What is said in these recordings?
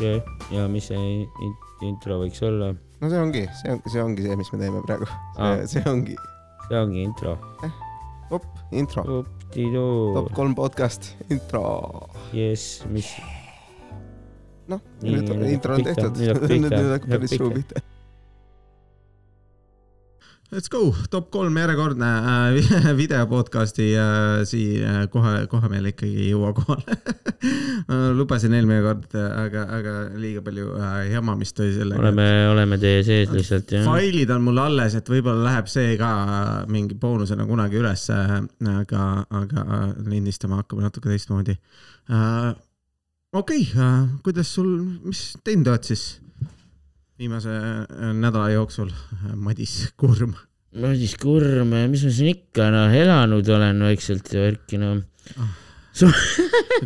okei okay., ja mis see in- intro võiks olla? no see ongi, see on, see ongi see, mis me teeme praegu Aa. ah.. see ongi see ongi intro. op, intro, top, kolm podcast, intro. jess, mis, noh, nüüd on intro on tehtud, nüüd hakkab päris suu pihta. Let's go, top kolm järjekordne äh, videopodcasti äh, siin äh, kohe, kohe meil ikkagi ei jõua kohale lubasin eelmine kord, aga, aga liiga palju jamamist oli sellega. oleme, oleme teie sees lihtsalt jah. failid on mul alles, et võib-olla läheb see ka mingi boonusena kunagi ülesse, aga, aga lindistama hakkame natuke teistmoodi okei okay,, kuidas sul, mis teinud oled siis viimase nädala jooksul, Madis Kurm? Madis Kurm, mis ma siin ikka noh elanud olen vaikselt ja värki noh.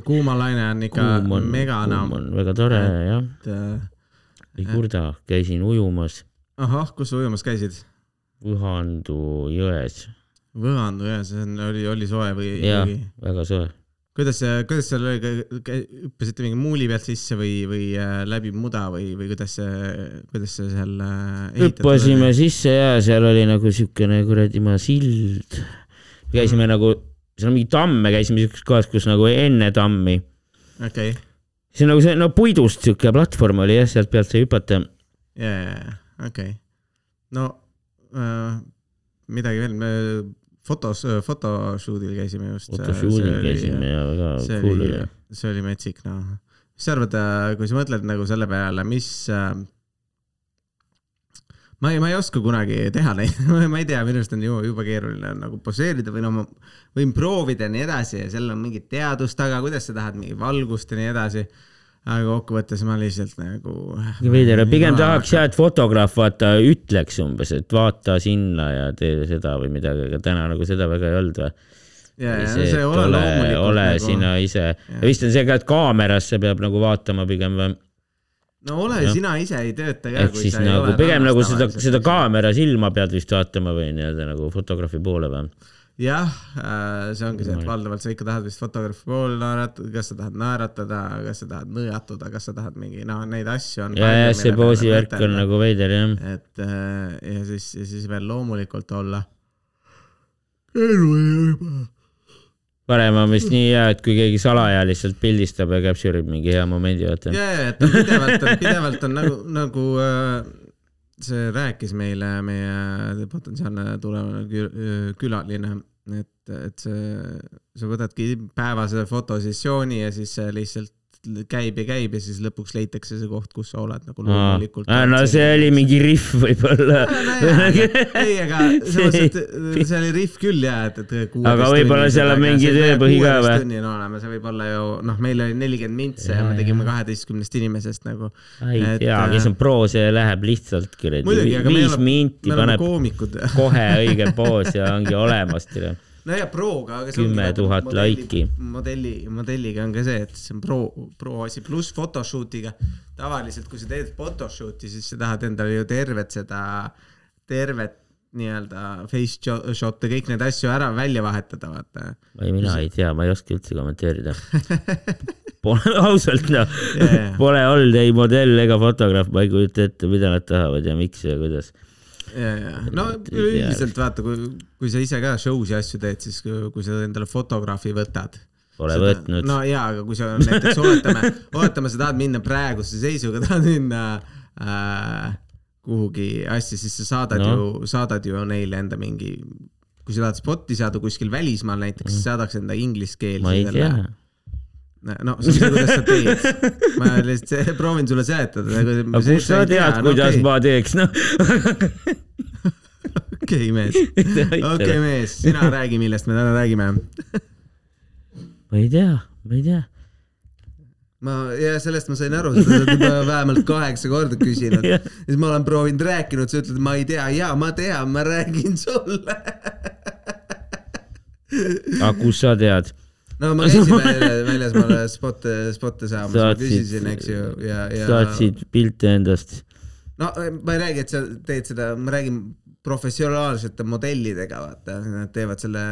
kuumalaine on ikka kuum on, megane kuum. on väga tore jah, et ei kurda, käisin ujumas ahah, kus sa ujumas käisid? Võhandu jões Võandu jah, see on, oli, oli soe või ja ikkagi? väga soe. Kuidas kuidas seal oli, hüppasite mingi muuli pealt sisse või, või äh, läbi muda või, või kuidas see, kuidas see seal äh, hüppasime sisse ja seal oli nagu siukene kuradi maa sild. käisime nagu, seal on mingi tamm, me käisime siukeses kohas, kus nagu enne tammi. okei okay., see on nagu see, no puidust siuke platvorm oli jah, sealt pealt sai hüpata. ja, ja, ja, okei. no äh, midagi veel, me fotos, photoshoot'il käisime just. fotoshoot'il käisime ja väga cool oli see oli metsik, noh. mis sa arvad, kui sa mõtled nagu selle peale, mis äh, ma ei, ma ei oska kunagi teha neid, ma ei tea, minu arust on ju juba keeruline nagu poseerida või no ma võin proovida ja nii edasi ja seal on mingit teadust taga, kuidas sa tahad mingi valgust ja nii edasi. Aga kokkuvõttes ma lihtsalt nagu. veider, pigem tahaks jah, et fotograaf vaata ütleks umbes, et vaata sinna ja tee seda või midagi, aga täna nagu seda väga ei olnud või? ja, ja see, et ole loomulikult ole nagu... sina ise. vist on see ka, et kaamerasse peab nagu vaatama pigem või? no ole Jah. sina ise ei tööta ka. ehk siis nagu pigem nagu seda, seda kaamera silma pead vist vaatama või nii-öelda nagu fotograafi poole või? jah, see ongi see, et valdavalt sa ikka tahad vist fotograafi poole naeratada, kas sa tahad naeratada, kas sa tahad nõjatuda, kas sa tahad mingi, noh, neid asju on. ja, ja see poosivärk on. nagu veider jah. et äh, ja siis, ja siis veel loomulikult olla. parem on vist nii hea, et kui keegi salaja lihtsalt pildistab ja capture ib mingi hea momendi, vaata. ja, ja, et pidevalt on, pidevalt on nagu, nagu äh, see rääkis meile meie potentsiaalne tulevane kü- külaline, et, et see, sa võtadki päevase fotosessiooni ja siis lihtsalt käib ja käib ja siis lõpuks leitakse see koht, kus sa oled nagu loomulikult. no see oli mingi rihv võib-olla. ei, aga selles mõttes, et see oli rihv küll ja, et, et. Aga võib-olla seal on mingi tööpõhi ka või? tunnini olema, see võib olla ju, noh, meil oli nelikümmend mintse ja me tegime kaheteistkümnest inimesest nagu. ei tea, kes on pro, see läheb lihtsalt kuradi viis oleme, minti oleme paneb koomikud. kohe õige poos ja ongi olemas teile. No ja proga, aga Kümme tuhat laiki. modelli, modelliga on ka see, et see on pro, pro asi pluss photoshoot'iga. tavaliselt, kui sa teed photoshoot'i, siis sa tahad endale ju tervet seda, tervet nii-öelda face shot'e, kõik neid asju ära välja vahetada, vaata. ei, mina ei tea, ma ei oska üldse kommenteerida. Pole ausalt noh Jaa., pole olnud ei modell ega fotograaf, ma ei kujuta ette, mida nad tahavad ja miks ja kuidas. ja, ja no üleüldiselt vaata, kui, kui sa ise ka show's ja asju teed, siis kui, sa endale fotograafi võtad. Pole võtnud. no jaa, aga kui sa näiteks oletame, oletame, sa tahad minna praeguse seisuga, tahad minna äh, kuhugi asja, siis sa saadad No. ju, saadad ju neile enda mingi, kui sa tahad spot'i saada kuskil välismaal näiteks, siis saadaks enda inglise keeli. ma ei tea. No see on see, kuidas sa teed. ma lihtsalt proovin sulle seletada. aga kust sa tead, kuidas ma teeks, noh. okei, mees. okei, mees, sina räägi, millest me täna räägime. ma ei tea, ma ei tea. ma, ja sellest ma sain aru, sa oled juba vähemalt kaheksa korda küsinud. Jah. siis ma olen proovinud rääkinud, sa ütled, ma ei tea, ja ma tean, ma räägin sulle. aga kust sa tead? No ma käisin välja- väljasmaal spotte, spotte saamas, ma küsisin, eks ju, ja, ja. saatsid pilte endast. no ma ei räägi, et sa teed seda, ma räägin professionaalsete modellidega, vaata, nad teevad selle,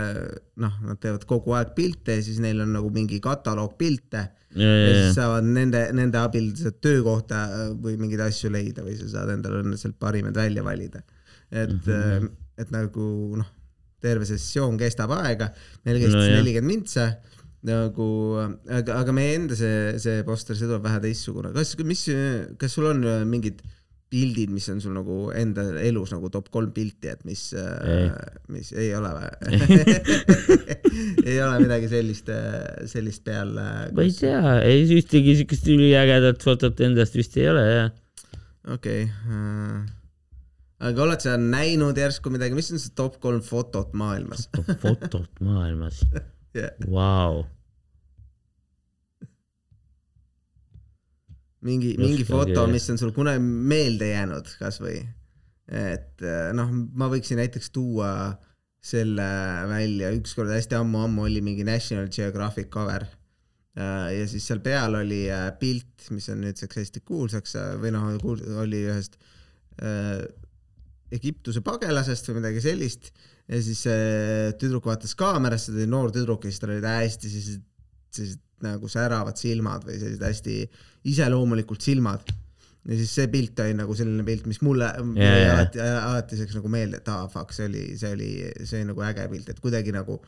noh, nad teevad kogu aeg pilte ja siis neil on nagu mingi kataloog pilte ja, ja ja, siis saavad nende, nende abil saad töökohta või mingeid asju leida või sa saad endale sealt parimad välja valida. et mm, -hmm. et nagu noh, terve sessioon kestab aega, meil kestis nelikümmend mintse nagu, aga, aga meie enda see, see poster, see tuleb vähe teistsugune, kas, mis, kas sul on äh, mingid pildid, mis on sul nagu enda elus nagu top kolm pilti, et mis, Ei. mis ei ole või? ei ole midagi sellist, sellist peal. ma ei tea, ei ühtegi siukest üliägedat fotot endast vist ei ole jah. okei okay.. aga oled sa näinud järsku midagi, mis on see top kolm fotot maailmas fotot maailmas, yeah.? vau. mingi, mingi foto, mis on sul kunagi meelde jäänud kasvõi. et eh, noh, ma võiksin näiteks tuua selle välja, ükskord hästi ammu-ammu oli mingi National Geographic cover. ja siis seal peal oli äh, pilt, mis on nüüdseks hästi kuulsaks äh, või noh, oli ühest äh, Egiptuse pagelasest või midagi sellist ja siis see tüdruk vaatas kaamerasse, ta oli noor tüdruk ja siis tal olid hästi sellised, sellised nagu säravad silmad või sellised hästi iseloomulikult silmad. ja siis see pilt oli nagu selline pilt, mis mulle jaa. alati, alati selleks nagu meelde, et aa fuck, see oli, see oli, see oli nagu äge pilt, et kuidagi nagu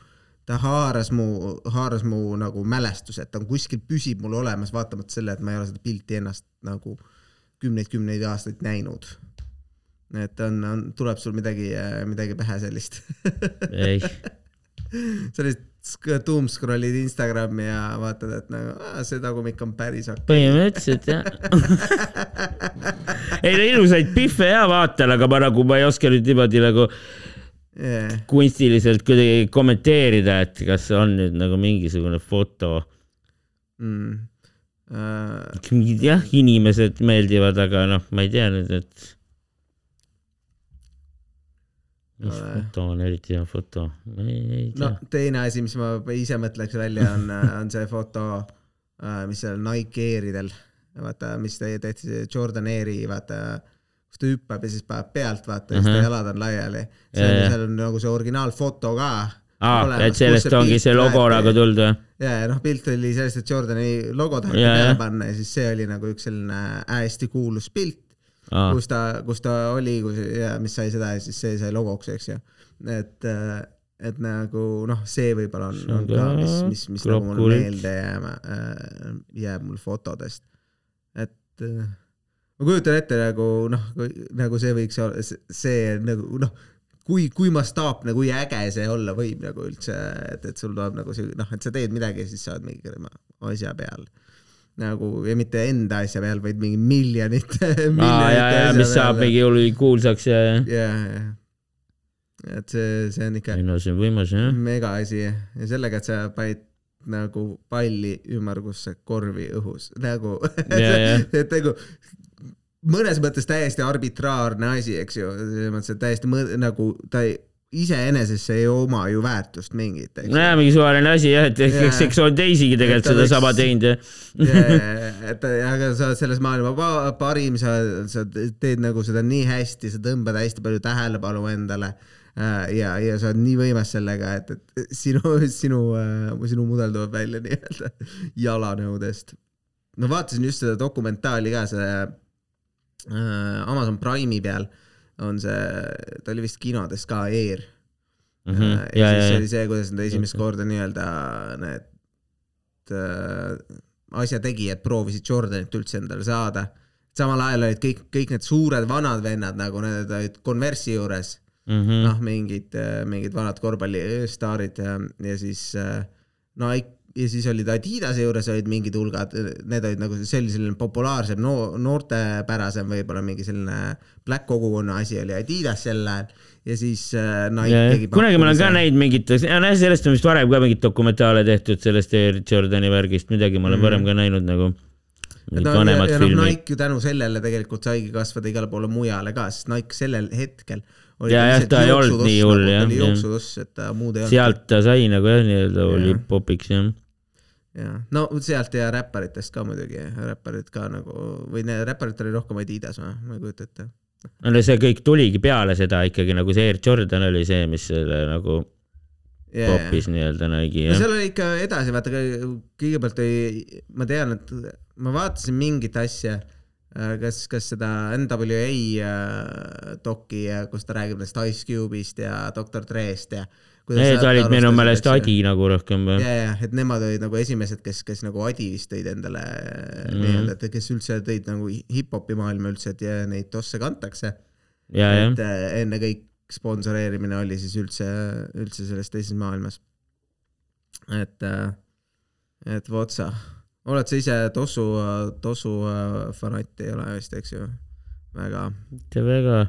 ta haaras mu, haaras mu nagu mälestused, ta on kuskil püsib mul olemas, vaatamata selle, et ma ei ole seda pilti ennast nagu kümneid-kümneid aastaid näinud. Et on, on, tuleb sul midagi, midagi pähe sellist ei, sellist doom scroll'id Instagrami ja vaatad, et nagu aa, see tagumik on päris okei. põhimõtteliselt jah. ei no ilusaid pihve ja vaatan, aga ma nagu, ma ei oska nüüd niimoodi nagu Yeah. kunstiliselt kuidagi kommenteerida, et kas on nüüd nagu mingisugune foto. Mm. Uh, jah, inimesed meeldivad, aga noh, ma ei tea nüüd, et mis Ole. foto on? Eriti hea foto, ma ei, ei tea. no teine asi, mis ma ise mõtleks välja, on, on see foto, mis seal Nike Airidel, vaata, mis te tehti, see Jordan Airi, vaata, kus ta hüppab ja siis paneb pealt, vaata, ja siis ta jalad on laiali. Seal on nagu see originaalfoto ka. aa, et sellest ongi see logo nagu tulnud või? ja, ja noh, pilt oli sellest, et Jordani logo taheti peale panna ja siis see oli nagu üks selline hästi kuulus pilt, kus ta, kus ta oli, kus ja mis sai seda ja siis see sai logoks, eks ju. et, et nagu noh, see võib-olla on, on ka, mis, mis, mis nagu mul meelde jääma äh,, jääb mul fotodest. et äh, ma kujutan ette nagu noh, nagu see võiks olla, see nagu noh, kui, kui mastaapne, kui äge see olla võib nagu üldse, et, et sul tuleb nagu see noh, et sa teed midagi ja siis sa oled mingi asja peal nagu ja mitte enda asja peal, vaid mingi miljonite. aa ja, ja mis saab mingi hull kuulsaks ja, ja. ja, ja, et see, see on ikka ei no see on võimas jah. mega asi ja sellega, et sa panid nagu palli ümmargusse korvi õhus nagu et nagu mõnes mõttes täiesti arbitraarne asi, eks ju, selles mõttes, et täiesti mõ- nagu ta ei, iseenesest see ei oma ju väärtust mingit, nojah, mingi suvaline asi jah, et eks, eks on teisigi tegelikult sedasama teinud ja. Yeah, et aga sa oled selles maailma pa- parim, sa, sa teed nagu seda nii hästi, sa tõmbad hästi palju tähelepanu endale äh, ja, ja sa oled nii võimas sellega, et, et sinu, sinu, sinu mudel tuleb välja nii-öelda jalanõudest. ma vaatasin just seda dokumentaali ka, see äh, Amazon Prime'i peal on see, ta oli vist kinodes ka, Air Mhm. ja, ja, ja ja siis, ja oli see, kuidas nad esimest korda nii-öelda need äh, asjategijad proovisid Jordanit üldse endale saada. samal ajal olid kõik, kõik need suured vanad vennad nagu need olid Converse'i juures, Mhm. noh, mingid, mingid vanad korvpallistaarid ja, ja siis äh, Nike ja siis olid Adidase juures olid mingid hulgad, need olid nagu, see oli selline populaarsem no,, noortepärasem võib-olla mingi selline black kogukonna asi oli Adidas sel ajal ja siis äh, Nike tegi kunagi ma olen ka näinud mingit, jah, sellest on vist varem ka mingit dokumentaale tehtud sellest Air Jordani värgist, midagi ma olen Mhm. varem ka näinud nagu. no, ja, ja noh. Nike ju tänu sellele tegelikult saigi kasvada igale poole mujale ka, sest Nike sellel hetkel oli Ja, jah, ta ei olnud nii hull, nagu, jah, oli jooksutuss, et ta muud ei olnud. sealt ta sai nagu jah, nii-öelda oli popiks jah. jah, no sealt ja räpparitest ka muidugi, räpparid ka nagu või ne- räpparitel oli rohkem Adidas ma ei kujuta ette. no see kõik tuligi peale seda ikkagi nagu see Air Jordan oli see, mis selle nagu yeah.. popis nii-öelda nägi no seal oli ikka edasi, vaata kõigepealt oli, ma tean, et ma vaatasin mingit asja, kas, kas seda NWA äh, doki, kus ta räägib nendest Ice Cube'ist ja Doktor Dre'st ja. Need olid minu meelest Adi nagu rohkem või? ja, ja, et nemad olid nagu esimesed, kes, kes nagu Adi vist tõid endale mm. nii-öelda, et kes üldse tõid nagu hip-hopi maailma üldse, et ja neid tosse kantakse. et. äh, enne kõik sponsoreerimine oli siis üldse, üldse selles teises maailmas. et, et vot sa, oled sa ise tossu, tossu äh, fanatt ei ole vist, eks ju? väga, mitte väga.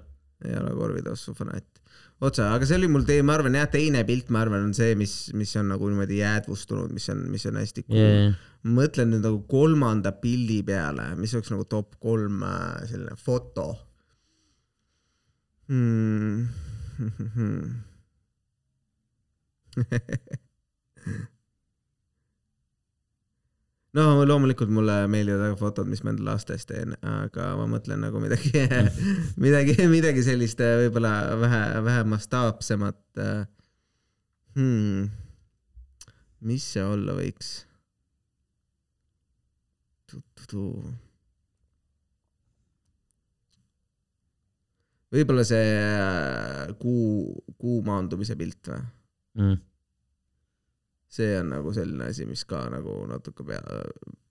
ei ole korvitossu fanatt. otsa, aga see oli mul tee, ma arvan jah, teine pilt, ma arvan, on see, mis, mis on nagu niimoodi jäädvustunud, mis on, mis on hästi cool ma mõtlen nüüd nagu kolmanda pildi peale, mis oleks nagu top kolm äh, selline foto hmm. no loomulikult mulle meeldivad väga fotod, mis ma enda lastest teen, aga ma mõtlen nagu midagi, midagi, midagi sellist äh, võib-olla vähe, vähe mastaapsemat äh, hmm.. mis see olla võiks? võib-olla see äh, kuu, kuu maandumise pilt või? Mm. See on nagu selline asi, mis ka nagu natuke pea,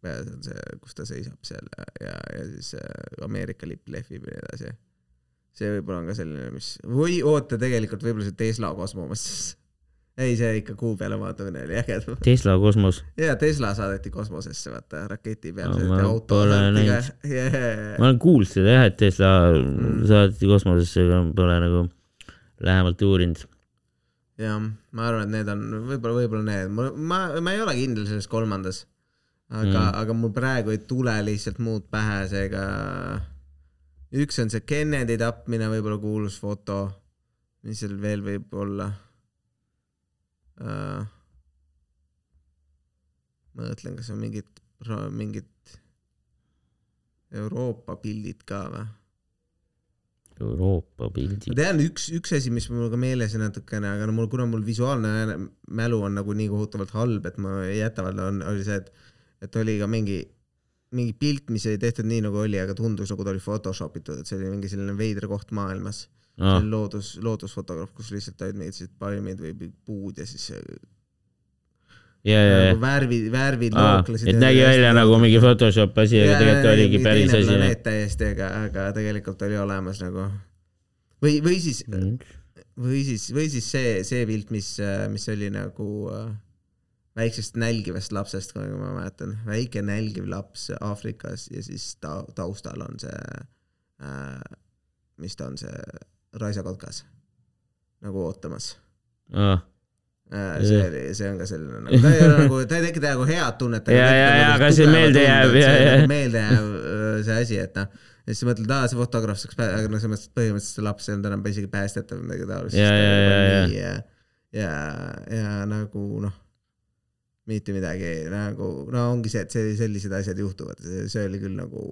peas on see, kus ta seisab seal ja, ja, siis äh, Ameerika lipp lehvib ja nii edasi. see võib-olla on ka selline, mis või oota, tegelikult võib-olla see Tesla kosmos. ei, see ikka kuu peale vaatamine oli äge. Tesla kosmos. ja Tesla saadeti kosmosesse, vaata raketi peal No, ma pole näinud. yeah.. ma olen kuulnud seda jah, et Tesla Mm. saadeti kosmosesse, aga pole nagu lähemalt uurinud. jah, ma arvan, et need on võib-olla, võib-olla need, ma, ma, ma ei ole kindel selles kolmandas. aga mm., aga mul praegu ei tule lihtsalt muud pähe, seega üks on see Kennedy tapmine, võib-olla kuulus foto. mis seal veel võib olla uh,? ma mõtlen, kas on mingid, mingid Euroopa pildid ka või? Euroopa ma pildid. tean üks, üks asi, mis mul ka meeles on natukene, aga no mul, kuna mul visuaalne mälu on nagu nii kohutavalt halb, et ma ei jäta veel, on, oli see, et, et oli ka mingi, mingi pilt, mis oli tehtud nii nagu oli, aga tundus nagu ta oli Photoshop itud, et see oli mingi selline veider koht maailmas ah.. see oli loodus, loodusfotograaf, kus lihtsalt olid mingid sellised palmid või puud ja siis ja, ja, ja nagu. värvid, värvid Aa, looklesid. et nägi välja nagu mingi Photoshop asi, aga tegelikult oligi päris asi. täiesti, aga, aga tegelikult oli olemas nagu või, või siis, Mm. või siis, või siis see, see pilt, mis, mis oli nagu äh, väiksest nälgivast lapsest, kui ma mäletan, väike nälgiv laps Aafrikas ja siis ta taustal on see äh,, mis ta on, see raisakotkas nagu ootamas Ah. See oli, see on ka selline nagu, ta ei ole nagu, ta ei tekita nagu head tunnet. Ja, ja, ja, aga see meelde jääb, ja, ja. meeldejääv äh, see asi, et noh, ja siis mõtled, aa, see fotograaf saaks, aga noh, selles mõttes, põhimõtteliselt see laps ei olnud enam isegi päästetav või midagi taolist. Ja, ja, ja, ja. ja, ja, ja nagu noh, mitte midagi nagu, no ongi see, et see, sellised asjad juhtuvad, see oli küll nagu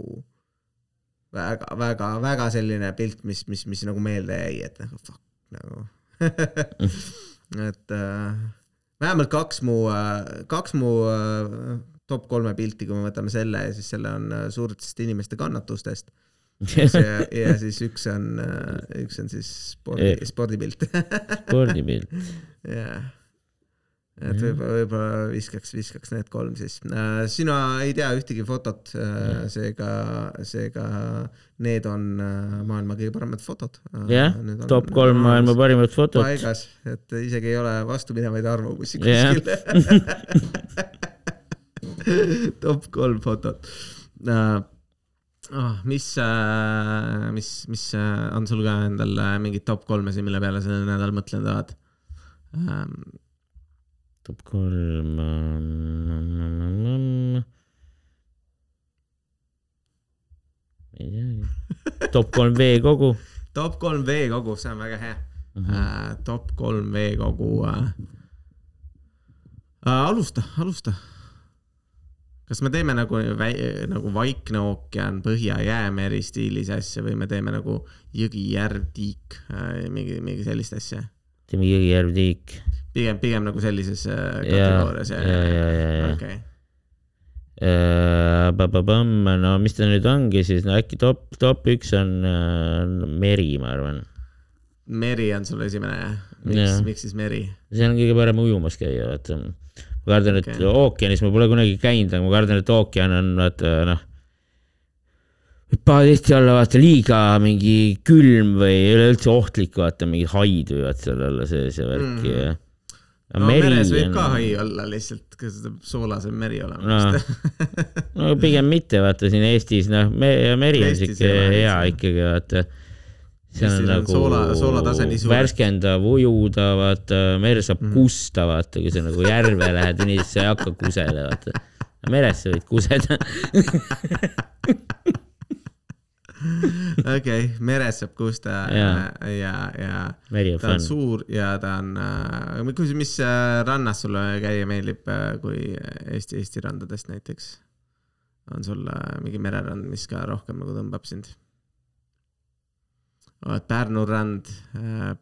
väga, väga, väga selline pilt, mis, mis, mis nagu meelde jäi, et nagu fuck nagu et äh, vähemalt kaks mu äh,, kaks mu äh, top kolme pilti, kui me võtame selle ja siis selle on äh, suurtest inimeste kannatustest. ja, ja siis üks on, üks on siis spordi, spordipilt. spordipilt. jah, et võib-olla, võib-olla viskaks, viskaks need kolm siis. sina ei tea ühtegi fotot, seega, seega need on äh, maailma kõige paremad fotod. jah, top kolm maailma parimat fotot. paigas, et isegi ei ole vastupinevaid arvamusi kuskil. top kolm fotot. Oh, mis uh,, mis, mis uh, on sul ka endal mingid top kolmesid, mille peale sa nädal mõtlenud oled um,? top kolm. ei teagi. top kolm veekogu. top kolm veekogu, see on väga hea Mhm. uh,. top kolm veekogu uh,. Uh, alusta, alusta. kas me teeme nagu väi-, nagu Vaikne ookean, Põhja-Jäämeri stiilis asja või me teeme nagu jõgi, järv, tiik, mingi, mingi sellist asja? Teeme Jõgijärv tiik. pigem, pigem nagu sellises äh, ja, kategoorias ja, ja, ja, ja. okei, no mis ta nüüd ongi siis, no äkki top, top üks on äh, meri, ma arvan. meri on sul esimene jah? miks Jah., miks siis meri? see on kõige parem ujumas käia, vaata. ma kardan, et okay. ookeanis ma pole kunagi käinud, aga ma kardan, et ookean on vaata noh, tihti olla vaata liiga mingi külm või üleüldse ohtlik, vaata mingid haid võivad seal olla sees ja värki Mhm. ja. no meres võib ka hai olla lihtsalt, kas soolasem meri olema No. no pigem mitte, vaata siin Eestis noh, me-, meri on siuke hea ikkagi, vaata. see on nagu soola- soolatase nii suur, värskendav ujuda, vaata, merre saab mm. kusta, vaata, kui sa nagu järve lähed, nii sa ei hakka kusele, vaata. meres sa võid kuseda. okei, meres saab kusta ja Jaa., ja, ja meri on ta on fun. suur ja ta on äh,, kus, mis äh, rannas sulle käia meeldib, kui Eesti, Eesti randadest näiteks? on sul äh, mingi mererand, mis ka rohkem nagu tõmbab sind? oled Pärnu rand,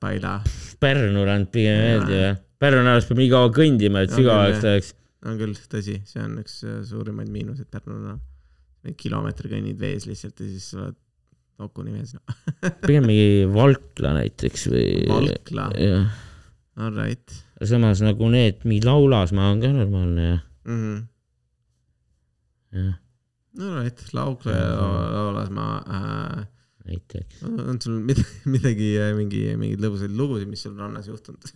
Paila, Pärnu rand pigem ei meeldi või? Pärnu rannast peab nii kaua kõndima, et On sügavaks läheks. on küll, tõsi, see on üks äh, suurimaid miinuseid Pärnu rannal. kilomeetri kõnnid vees lihtsalt ja siis sa oled okuni vees no.. pigem mingi Valkla näiteks või. Valkla, jah, alright samas nagu need, mingi Laulasmaa on ka normaalne jah, mm. -hmm. jah, alright, Laukla ja Lau- Laulasmaa äh,. näiteks. on sul midagi, midagi, mingi, mingeid lõbusaid lugusid, mis sul rannas juhtunud?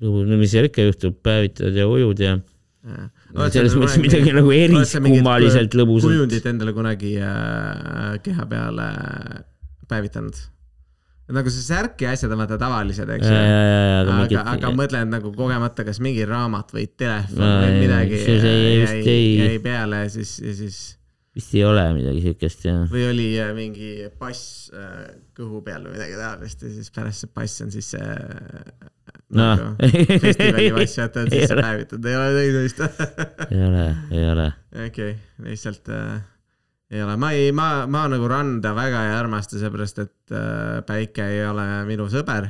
lugu, no mis seal ikka juhtub, päevitad ja ujud ja Oled selles mõttes midagi nagu mingit eriskummaliselt lõbusat. kujundit endale kunagi äh, keha peale päevitanud? nagu see särk ja asjad on vaata tavalised, eks ju. aga mingit aga mõtlen nagu kogemata, kas mingi raamat või telefon No, või midagi see- see jäi, vist jäi, ei- jäi peale siis, siis vist ei ole midagi siukest jah. või oli äh, mingi pass äh, kõhu peal või midagi taolist ja siis pärast see pass on siis see noh nagu festivali pass, vaata, et ei ole, teinud vist ei ole, ei ole. okei okay,, lihtsalt äh, ei ole, ma ei, ma, ma nagu randa väga ei armasta, seepärast et äh, päike ei ole minu sõber.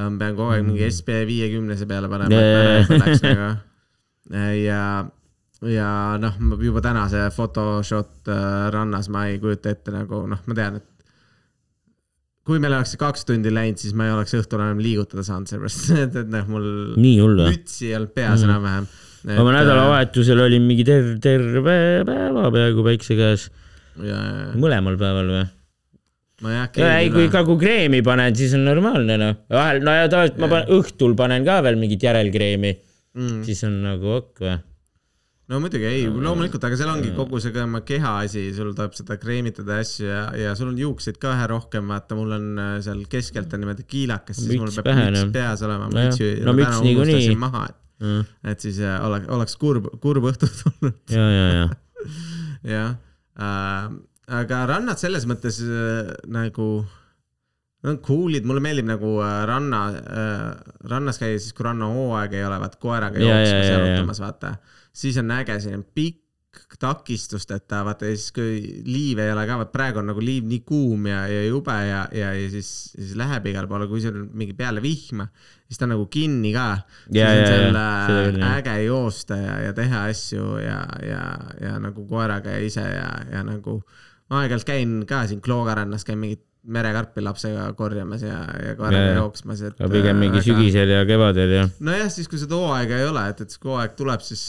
ma pean kogu aeg mingi SB viiekümnese peale panema, et ära jaa, ei põleks nagu. ja, ja noh, juba täna see photoshot äh, rannas ma ei kujuta ette nagu noh, ma tean, et kui meil oleks see kaks tundi läinud, siis ma ei oleks õhtul enam liigutada saanud, sellepärast et, et noh, mul mütsi ei olnud peas Mhm. enam-vähem. oma nädalavahetusel olin mingi terve, terve päeva peaaegu päikse käes. mõlemal päeval või? ma ei hakka. ei, kui ka, kui kreemi panen, siis on normaalne noh. vahel, no ja tavaliselt ma panen, õhtul panen ka veel mingit järelkreemi, mm.. siis on nagu ok või? No muidugi ei, loomulikult, aga seal ongi kogu see oma keha asi, sul tuleb seda kreemitada ja asju ja, ja sul on juukseid ka ühe rohkem, vaata, mul on äh, seal keskelt on niimoodi kiilakas, siis mul peab pähe, müts peas olema. No müts niikuinii. maha, et, ja, et siis äh, oleks, oleks kurb, kurb õhtu tulnud, ja, ja, jah äh,. aga rannad selles mõttes äh, nagu, Nad on cool'id, mulle meeldib nagu äh, ranna äh,, rannas käia siis, kui rannahooaeg ei ole, vaat koeraga Ja, ja, jooksmas ja, ja ja. jalutamas, vaata. Siis on äge selline pikk takistusteta, vaata ja siis kui liiv ei ole ka, vaat praegu on nagu liiv nii kuum ja, ja jube ja, ja, ja siis, siis läheb igale poole, kui seal on mingi peale vihma, siis ta on nagu kinni ka. siis Ja, on ja, seal seda äh, äge joosta ja, ja teha asju ja, ja, ja nagu koeraga ja ise ja, ja nagu ma aeg-ajalt käin ka siin Klooga rannas, käin mingit merekarpi lapsega korjamas ja, ja ja. jooksmas, et. aga pigem mingi. sügisel ja kevadel ja. nojah, siis kui seda hooaega ei ole, et, et kui hooaeg tuleb, siis,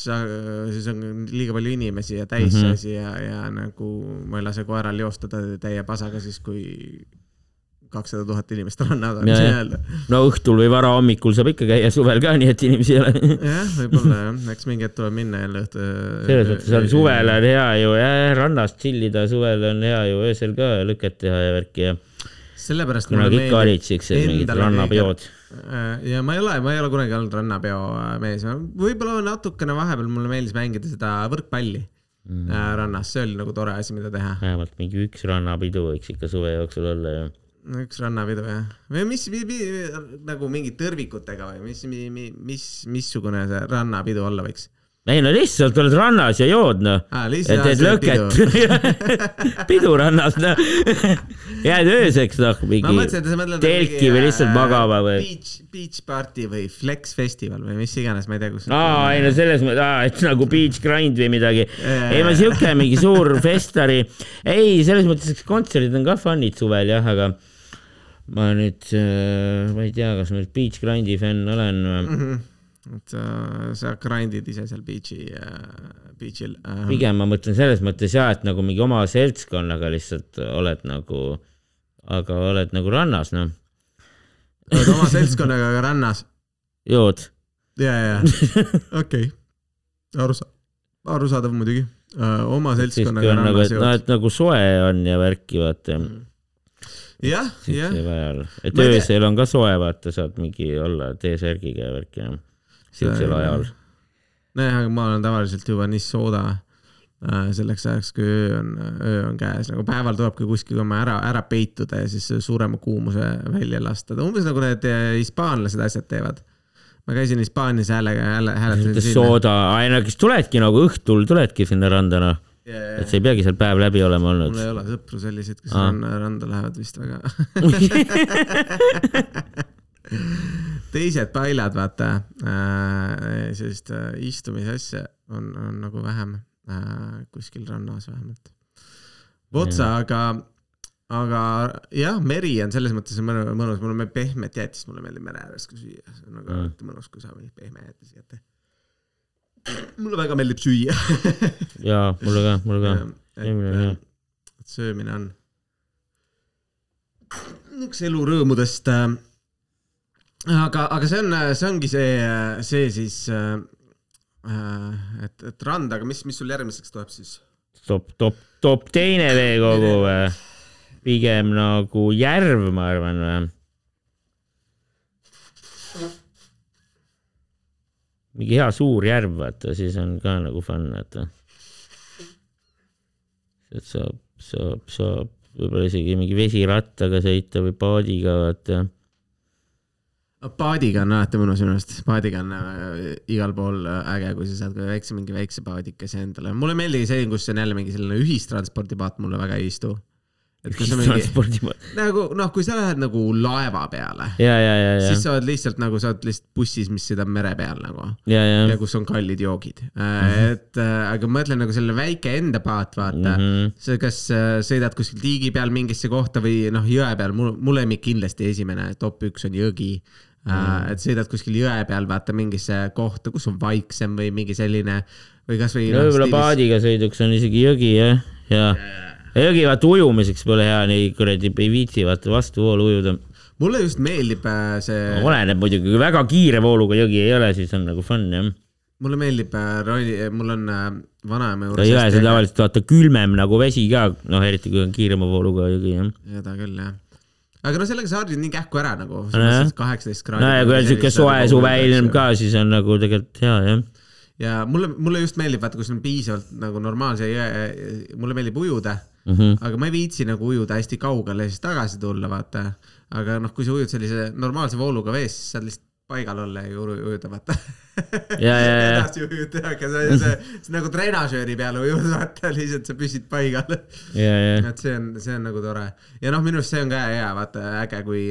siis on liiga palju inimesi ja täis see Mhm. asi ja, ja nagu ma ei lase koeral joostada täie pasaga siis, kui kakssada tuhat inimest Ja, ja. nii-öelda. no õhtul või varahommikul saab ikka käia, suvel ka, nii et inimesi ei ole. jah, võib-olla jah, eks mingi hetk tuleb minna jälle õhtu. selles mõttes on suvel on hea ju jah, rannas chill ida, suvel on hea ju öösel ka lõket teha ja värki ja sellepärast kunagi ikka olid siuksed mingid rannapeod. Äh, ja ma ei ole, ma ei ole kunagi olnud rannapeo äh, mees, võib-olla natukene vahepeal mulle meeldis mängida seda võrkpalli mm. rannas, see oli nagu tore asi, mida teha. vähemalt mingi üks rannapidu võiks ikka suve jooksul olla ju. Üks rannapidu jah, või mis mi, mi, nagu mingi tõrvikutega või mis, mis, mis, missugune see rannapidu olla võiks? ei no lihtsalt oled rannas ja jood noh aa, ja lihtsalt teed lõket. pidu rannas noh. jääd ööseks noh mingi et mõtled. telki või lihtsalt magama või. Beach, beach party või flex festival või mis iganes, ma ei tea, kus. aa, ei no selles mõttes, et nagu beach grind või midagi. Ei ma jaa. siuke mingi suur festari, ei selles mõttes, et kontserdid on ka fun'id suvel jah, aga ma nüüd, ma ei tea, kas ma nüüd beach grindi fänn olen. Mhm. et sa, sa grind'id ise seal beach'i, beach'il. pigem ma mõtlen selles mõttes ja, et nagu mingi oma seltskonnaga lihtsalt oled nagu, aga oled nagu rannas noh, oled oma seltskonnaga ka rannas. jood. ja, ja, okei, arusa-, arusaadav muidugi. oma siis kui seltskonnaga on nagu, rannas noh, jood. et nagu soe on ja värki vaata jah, jah, siuksel ajal, et Ma ei tea- öösel on ka soe, vaata, saad mingi olla T-särgiga ja värki, noh. siuksel ajal. nojah, aga ma olen tavaliselt juba nii sooda äh, selleks ajaks, kui öö on, öö on käes, nagu päeval tulebki kuskil oma ära, ära peituda ja siis suurema kuumuse välja lasta, umbes nagu need äh, hispaanlased asjad teevad. ma käisin Hispaanias häälega, hääle, hääletasin sinna. sooda, ei no kes tuledki nagu õhtul tuledki sinna randa noh, et sa ei peagi seal päev läbi olema olnud mul. ei ole sõpru selliseid, kes Aa. ranna, randa lähevad vist väga teised pailad, vaata äh,, sellist äh, istumisasja on, on nagu vähem äh, kuskil rannas vähemalt. Votsa, aga, aga jah, meri on selles mõttes mõnu- mõnus, mulle meeldib pehmet jäätist, mulle meeldib mere ääres ka süüa, see on nagu Mm. mõnus, kui saab mingit pehme jäätist kätte. Mulle väga meeldib süüa. jaa, mulle ka, mulle ka. Hea. et söömine on üks elu rõõmudest. aga, aga see on, see ongi see, see siis, et, et rand, aga mis, mis sul järgmiseks tuleb siis? top, top, top teine veekogu või? pigem nagu järv, ma arvan või? Mingi hea suur järv, vaata, siis on ka nagu fun, vaata. et saab, saab, saab võib-olla isegi mingi vesirattaga sõita või paadiga, vaata. paadiga on alati mõnus minu arust, paadiga on äh, igal pool äh, äge, kui sa saad ka väikse, mingi väikse paadikese endale. mulle ei meeldi see, kus on jälle mingi selline ühistranspordipaat, mulle väga ei istu. Et kui sa mingi, nagu noh, kui sa lähed nagu laeva peale, ja, ja, ja, ja siis, sa oled lihtsalt nagu, sa oled lihtsalt bussis, mis sõidab mere peal nagu ja, ja ja, kus on kallid joogid mm. -hmm. et äh, aga ma mõtlen nagu selle väike enda paat, vaata mm. -hmm. sa kas äh, sõidad kuskil tiigi peal mingisse kohta või noh, jõe peal, mul, mu lemmik kindlasti esimene top üks on jõgi mm. Et sõidad kuskil jõe peal, vaata mingisse kohta, kus on vaiksem või mingi selline või kasvõi no võib-olla paadiga sõiduks on isegi jõgi jah, ja jõgi vaata ujumiseks pole hea, nii kuradi ei viitsi vaata vastuvoolu ujuda. mulle just meeldib äh, see, oleneb muidugi, kui väga kiire vooluga jõgi ei ole, siis on nagu fun jah. mulle meeldib äh, ralli, mul on äh, vanaema juures. jões on tavaliselt vaata külmem nagu vesi ka, noh eriti kui on kiirema vooluga jõgi jah. seda küll jah aga no sellega sa harjud nii kähku ära nagu kaheksateist kraadi. no ja kui on siuke soe suveilm ka, siis on nagu tegelikult hea jah. ja mulle, mulle just meeldib, vaata, kui sul on piisavalt nagu normaalse jõe, mulle meeldib ujuda mm. -hmm. aga ma ei viitsi nagu ujuda hästi kaugele ja siis tagasi tulla, vaata. aga noh, kui sa ujud sellise normaalse vooluga vees, siis saad lihtsalt paigal olla ja uju- ujuda, vaata. Edasi ujuda, aga see, see, see nagu trenažööri peale ujud, vaata, lihtsalt sa püsid paigal et see on, see on nagu tore ja noh, minu arust see on ka hea, vaata äge, kui,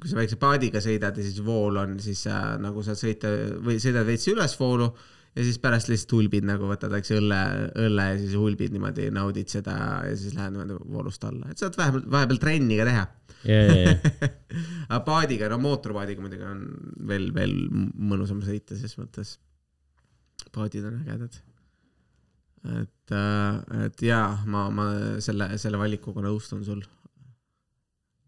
kui sa väikse paadiga sõidad ja siis vool on, siis sa nagu saad sõita või sõidad veits ülesvoolu ja siis pärast lihtsalt hulbid nagu võtad väikse õlle, õlle ja siis hulbid niimoodi, naudid seda ja siis lähed niimoodi voolust alla, et saad vahepeal, vahepeal trenni ka teha. ja, ja, ja, aga paadiga, no mootorpaadiga muidugi on veel, veel mõnusam sõita ses mõttes. paadid on ägedad. et, et jaa, ma, ma selle, selle valikuga nõustun sul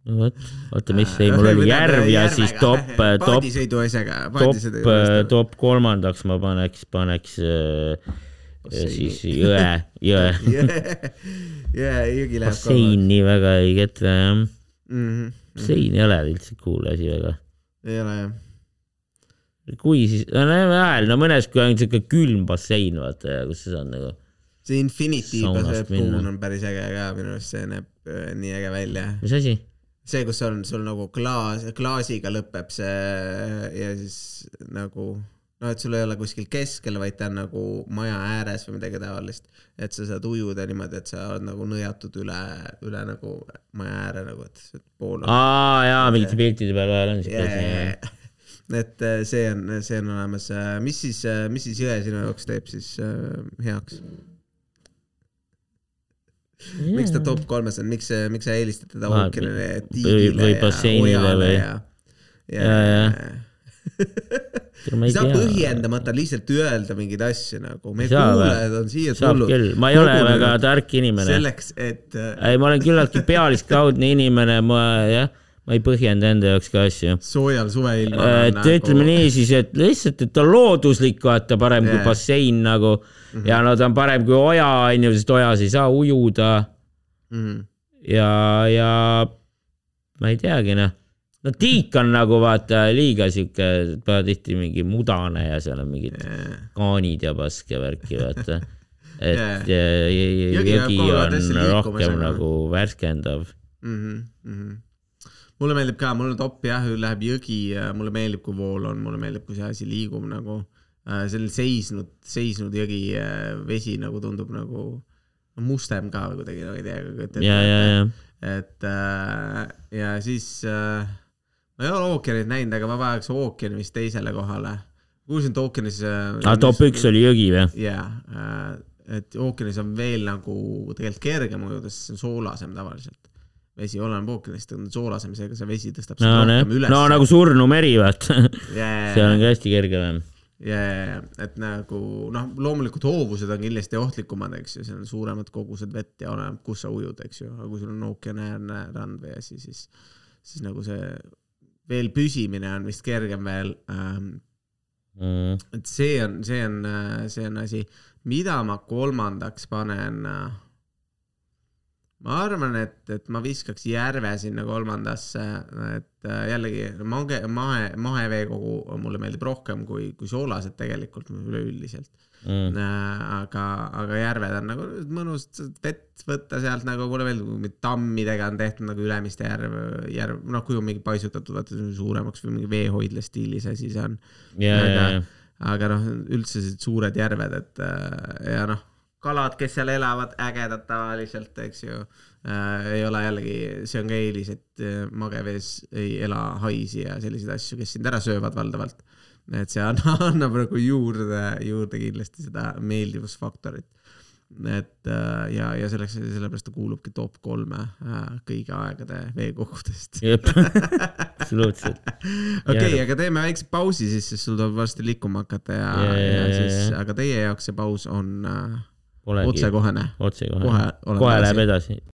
vot, oota, mis ei, mul oli järv ja siis top, top, asjaga, top paadisõidu, asjaga. top kolmandaks ma paneks, paneks äh, siis jõe, jõe. jaa, jõgi läheb bassein nii väga ei ketra jah. -hmm. bassein ei ole üldse cool asi väga. ei ole jah. kui siis, no vahel, no mõnes, kui on siuke külm bassein, vaata kus sa saad nagu, see Infinity. Pool on päris äge ka, minu arust see näeb nii äge välja. mis asi? see, kus on sul nagu klaas, klaasiga lõpeb see ja siis nagu noh, et sul ei ole kuskil keskel, vaid ta on nagu maja ääres või midagi taolist. et sa saad ujuda niimoodi, et sa oled nagu nõjatud üle, üle nagu maja ääre nagu, et pool on aa jaa, mingite piltide peal vahel on siuke asi. et äh, see on, see on olemas. mis siis, mis siis jõe sinu jaoks teeb siis äh, heaks? miks ta top kolmes on, miks, miks sa eelistad teda ookeanile ja tiigile või ja basseinile või- ja, ja, Ja, ja. ei saa põhjendamata lihtsalt öelda mingeid asju nagu, meie kuulajad on siia tulnud. ma ei ole väga tark inimene. selleks, et äh, ei, ma olen küllaltki pealiskaudne inimene, ma jah, ma ei põhjenda enda jaoks ka asju. soojal suveilmal et ütleme nii siis, et lihtsalt, et ta on looduslik, vaata parem yeah. Kui bassein nagu mm -hmm. ja no ta on parem kui oja, onju, sest ojas ei saa ujuda mm,. ja, ja ma ei teagi noh. no tiik on nagu vaata liiga siuke, tihti mingi mudane ja seal on mingid kaanid ja pask ja värki, vaata. et ja, Jõgi jõgi on rohkem nagu värskendav. mm. -hmm, mm -hmm. Mulle meeldib ka, mul on top jah, läheb jõgi, mulle meeldib, kui vool on, mulle meeldib, kui see asi liigub nagu äh, selline seisnud, seisnud jõgi äh, vesi nagu tundub nagu mustem ka või kuidagi, no ei tea. ja, ja, ja et äh, ja siis äh, ma ei ole ookeanit näinud, aga ma vajaks ookeani vist teisele kohale. kuulsin, et ookeanis äh,. aga top üks oli jõgi või? jaa äh,, et ookeanis on veel nagu tegelikult kergem ujuda, sest see on soolasem tavaliselt. Vesi oleneb ookeanist, on soolasem, seega see vesi tõstab no, rohkem üles. no nagu surnu meri, vaata. yeah, seal on ka hästi kerge või? ja, ja, ja, et nagu noh, loomulikult hoovused on kindlasti ohtlikumad, eks ju, seal on suuremad kogused vett ja oleneb, kus sa ujud, eks ju, aga kui sul on ookeaniäärne rand või asi, siis, siis nagu see veel püsimine on vist kergem veel ähm,. Mm. et see on, see on, see on asi, mida ma kolmandaks panen. Ma arvan, et, et ma viskaks järve sinna kolmandasse, et äh, jällegi mage, mahe, maheveekogu mulle meeldib rohkem kui, kui soolased tegelikult üleüldiselt. Mm. aga, aga järved on nagu mõnus vett võtta sealt nagu mulle meeldib, tammidega on tehtud nagu Ülemiste järv, järv, noh, kui on mingi paisutatud, vaata suuremaks või mingi veehoidla stiilis asi see on ja, ja, ja, aga noh, üldse sellised suured järved, et äh, ja noh, kalad, kes seal elavad, ägedad tavaliselt, eks ju äh,. ei ole jällegi, see on ka eelis, et äh, magevees ei ela haisi ja selliseid asju, kes sind ära söövad valdavalt. et see annab, annab nagu juurde, juurde kindlasti seda meeldivusfaktorit. et äh, ja, ja selleks, sellepärast ta kuulubki top kolme äh, kõigi aegade veekogudest. jep, absoluutselt. okei aga teeme väikse pausi siis, sest sul tuleb varsti liikuma hakata ja, Ja, ja, ja, siis aga teie jaoks see paus on äh, Otsekohene. otsekohe kohe, kohe läheb edasi.